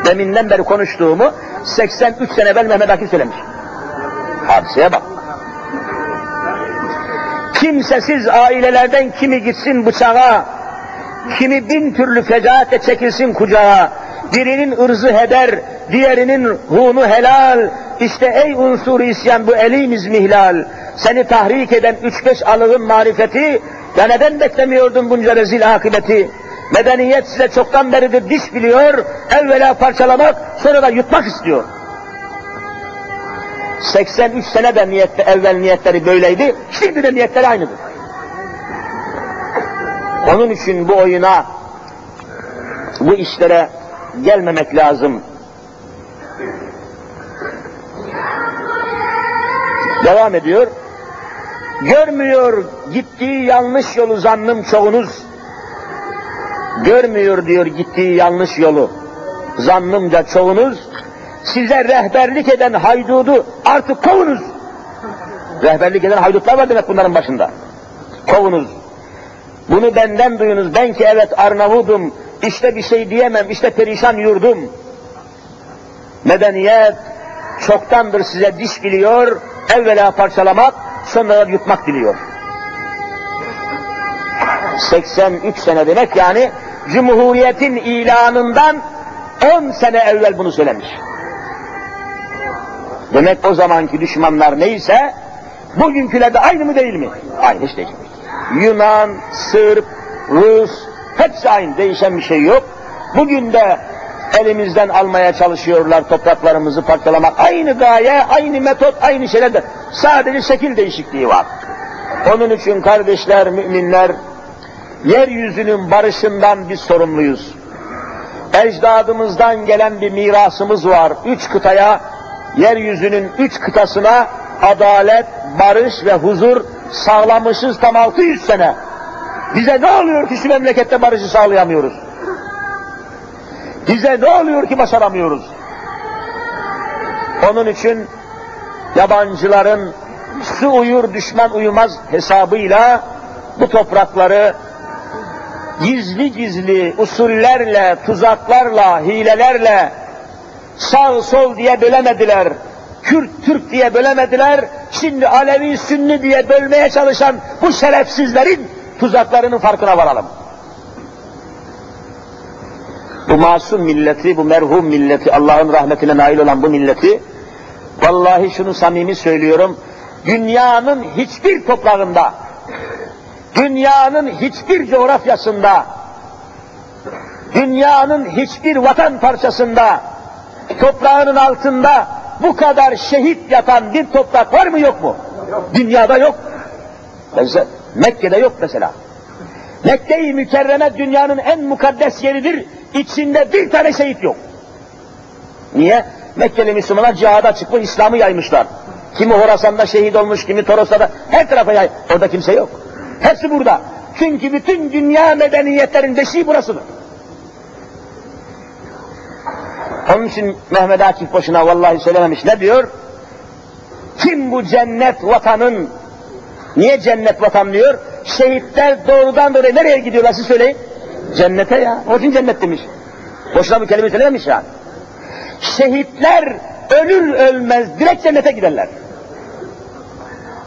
Deminden beri konuştuğumu 83 sene evvel Mehmet Akif söylemiş. Hadiseye bak. Kimsesiz ailelerden kimi gitsin bıçağa, kimi bin türlü fecaatle çekilsin kucağa, birinin ırzı heder, diğerinin hunu helal, işte ey unsur isyan bu elimiz mihlal, seni tahrik eden üç beş alığın marifeti, ya neden beklemiyordun bunca rezil akıbeti? Medeniyet size çoktan beridir diş biliyor, evvela parçalamak, sonra da yutmak istiyor. 83 sene de niyette, evvel niyetleri böyleydi, şimdi de niyetleri aynıdır. Onun için bu oyuna, bu işlere gelmemek lazım. Devam ediyor. Görmüyor gittiği yanlış yolu zannım çoğunuz. Görmüyor diyor gittiği yanlış yolu. Zannımca çoğunuz size rehberlik eden haydudu artık kovunuz. Rehberlik eden haydutlar var demek bunların başında. Kovunuz. Bunu benden duyunuz. Ben ki evet Arnavudum. İşte bir şey diyemem. İşte perişan yurdum. Medeniyet çoktandır size diş biliyor. Evvela parçalamak, sonra yutmak diliyor. 83 sene demek yani Cumhuriyet'in ilanından 10 sene evvel bunu söylemiş. Demek o zamanki düşmanlar neyse, bugünküler de aynı mı değil mi? Aynı işte. Yunan, Sırp, Rus, hepsi aynı, değişen bir şey yok. Bugün de elimizden almaya çalışıyorlar topraklarımızı parçalamak. Aynı gaye, aynı metot, aynı şeyler de sadece şekil değişikliği var. Onun için kardeşler, müminler, yeryüzünün barışından biz sorumluyuz. Ecdadımızdan gelen bir mirasımız var. Üç kıtaya, yeryüzünün üç kıtasına adalet, barış ve huzur sağlamışız tam 600 sene. Bize ne oluyor ki şu memlekette barışı sağlayamıyoruz? Bize ne oluyor ki başaramıyoruz? Onun için yabancıların su uyur düşman uyumaz hesabıyla bu toprakları gizli gizli usullerle, tuzaklarla, hilelerle sağ sol diye bölemediler. Kürt Türk diye bölemediler. Şimdi Alevi Sünni diye bölmeye çalışan bu şerefsizlerin tuzaklarının farkına varalım. Bu masum milleti, bu merhum milleti, Allah'ın rahmetine nail olan bu milleti, vallahi şunu samimi söylüyorum, dünyanın hiçbir toprağında, dünyanın hiçbir coğrafyasında, dünyanın hiçbir vatan parçasında, toprağının altında bu kadar şehit yatan bir toprak var mı yok mu? Yok. Dünyada yok. Mesela Mekke'de yok mesela. Mekke-i Mükerreme dünyanın en mukaddes yeridir. İçinde bir tane şehit yok. Niye? Mekkeli Müslümanlar cihada çıkmış, İslam'ı yaymışlar. Kimi Horasan'da şehit olmuş, kimi Toros'ta her tarafa yay. Orada kimse yok. Hepsi burada. Çünkü bütün dünya medeniyetlerin beşiği burasıdır. Onun için Mehmet Akif boşuna vallahi söylememiş. Ne diyor? Kim bu cennet vatanın, niye cennet vatan diyor? Şehitler doğrudan doğruya nereye gidiyorlar siz söyleyin? Cennete ya. O için cennet demiş. Boşuna bu kelime söylememiş ya. Şehitler ölür ölmez direkt cennete giderler.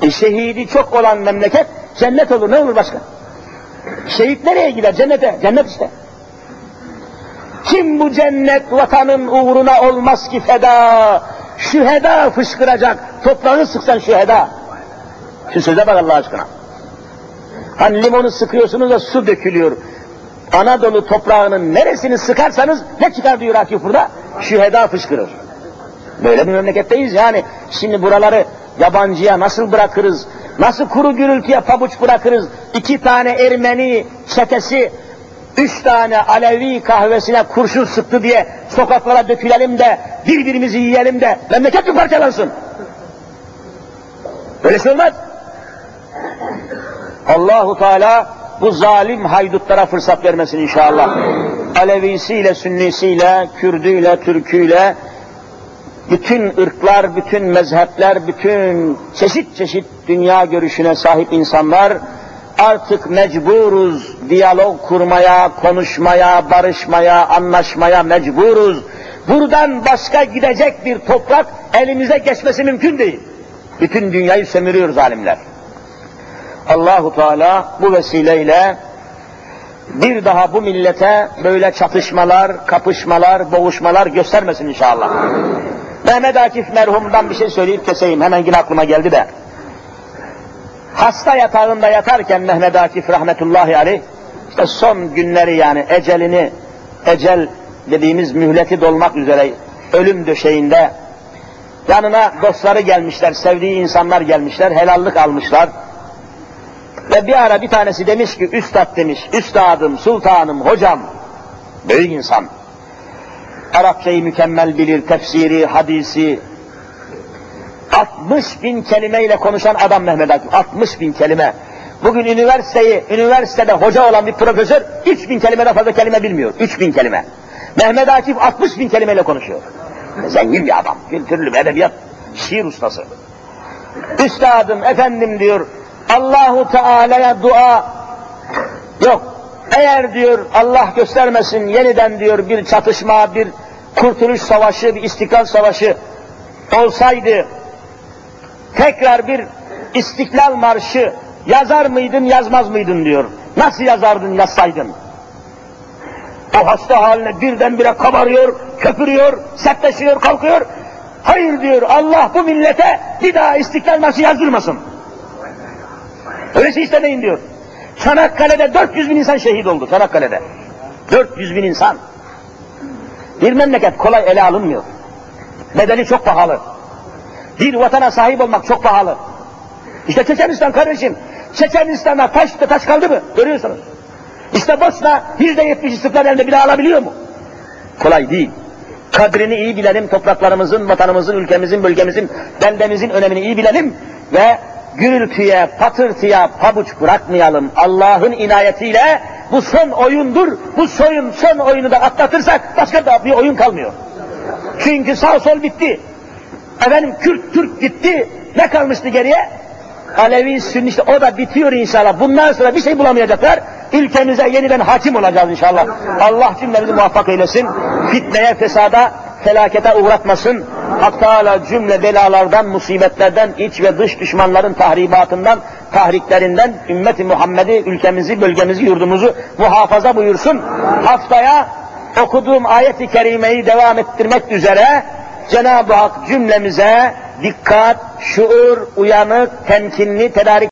E şehidi çok olan memleket cennet olur. Ne olur başka? Şehit nereye gider? Cennete. Cennet işte. Kim bu cennet vatanın uğruna olmaz ki feda? Şüheda fışkıracak. Toprağı sıksan şüheda. Şu söze bak Allah aşkına. Hani limonu sıkıyorsunuz da su dökülüyor. Anadolu toprağının neresini sıkarsanız ne çıkar diyor Akif burada? Şüheda fışkırır. Böyle bir memleketteyiz yani. Şimdi buraları yabancıya nasıl bırakırız? Nasıl kuru gürültüye pabuç bırakırız? İki tane Ermeni çetesi, üç tane Alevi kahvesine kurşun sıktı diye sokaklara dökülelim de birbirimizi yiyelim de memleket mi parçalansın? Böyle şey olmaz. Allahu Teala bu zalim haydutlara fırsat vermesin inşallah. Alevisiyle, Sünnisiyle, Kürdüyle, Türküyle, bütün ırklar, bütün mezhepler, bütün çeşit çeşit dünya görüşüne sahip insanlar artık mecburuz diyalog kurmaya, konuşmaya, barışmaya, anlaşmaya mecburuz. Buradan başka gidecek bir toprak elimize geçmesi mümkün değil. Bütün dünyayı sömürüyor zalimler. Allahu Teala bu vesileyle bir daha bu millete böyle çatışmalar, kapışmalar, boğuşmalar göstermesin inşallah. Mehmet Akif merhumdan bir şey söyleyip keseyim. Hemen yine aklıma geldi de. Hasta yatağında yatarken Mehmet Akif rahmetullahi aleyh, işte son günleri yani ecelini, ecel dediğimiz mühleti dolmak üzere ölüm döşeğinde yanına dostları gelmişler, sevdiği insanlar gelmişler, helallik almışlar. Ve bir ara bir tanesi demiş ki, üstad demiş, üstadım, sultanım, hocam, büyük insan. Arapçayı mükemmel bilir, tefsiri, hadisi. 60 bin kelimeyle konuşan adam Mehmet Akif, 60 bin kelime. Bugün üniversiteyi, üniversitede hoca olan bir profesör 3 bin kelimeden fazla kelime bilmiyor. 3 bin kelime. Mehmet Akif 60 bin kelimeyle konuşuyor. Zengin bir adam, kültürlü, edebiyat, şiir ustası. Üstadım, efendim diyor, Allahu Teala'ya dua yok. Eğer diyor Allah göstermesin yeniden diyor bir çatışma, bir kurtuluş savaşı, bir istiklal savaşı olsaydı tekrar bir istiklal marşı yazar mıydın yazmaz mıydın diyor. Nasıl yazardın yazsaydın? O hasta haline birdenbire kabarıyor, köpürüyor, sertleşiyor, kalkıyor. Hayır diyor Allah bu millete bir daha istiklal marşı yazdırmasın. Öylesi istemeyin diyor. Çanakkale'de 400 bin insan şehit oldu Çanakkale'de. 400 bin insan. Bir memleket kolay ele alınmıyor. Bedeli çok pahalı. Bir vatana sahip olmak çok pahalı. İşte Çeçenistan kardeşim. Çeçenistan'da taş da taş kaldı mı? Görüyorsunuz. İşte Bosna yüzde yetmiş istiklal elde bile alabiliyor mu? Kolay değil. Kadrini iyi bilelim, topraklarımızın, vatanımızın, ülkemizin, bölgemizin, beldemizin önemini iyi bilelim ve gürültüye, patırtıya pabuç bırakmayalım. Allah'ın inayetiyle bu son oyundur. Bu soyun son oyunu da atlatırsak başka da bir oyun kalmıyor. Çünkü sağ sol bitti. Efendim Kürt Türk gitti. Ne kalmıştı geriye? Alevi Sünni işte o da bitiyor inşallah. Bundan sonra bir şey bulamayacaklar. Ülkemize yeniden hakim olacağız inşallah. Allah cümlemizi muvaffak eylesin. Fitneye, fesada, felakete uğratmasın. Hak Teala cümle belalardan, musibetlerden, iç ve dış düşmanların tahribatından, tahriklerinden ümmeti Muhammed'i, ülkemizi, bölgemizi, yurdumuzu muhafaza buyursun. Haftaya okuduğum ayet-i kerimeyi devam ettirmek üzere Cenab-ı Hak cümlemize dikkat, şuur, uyanık, temkinli, tedarik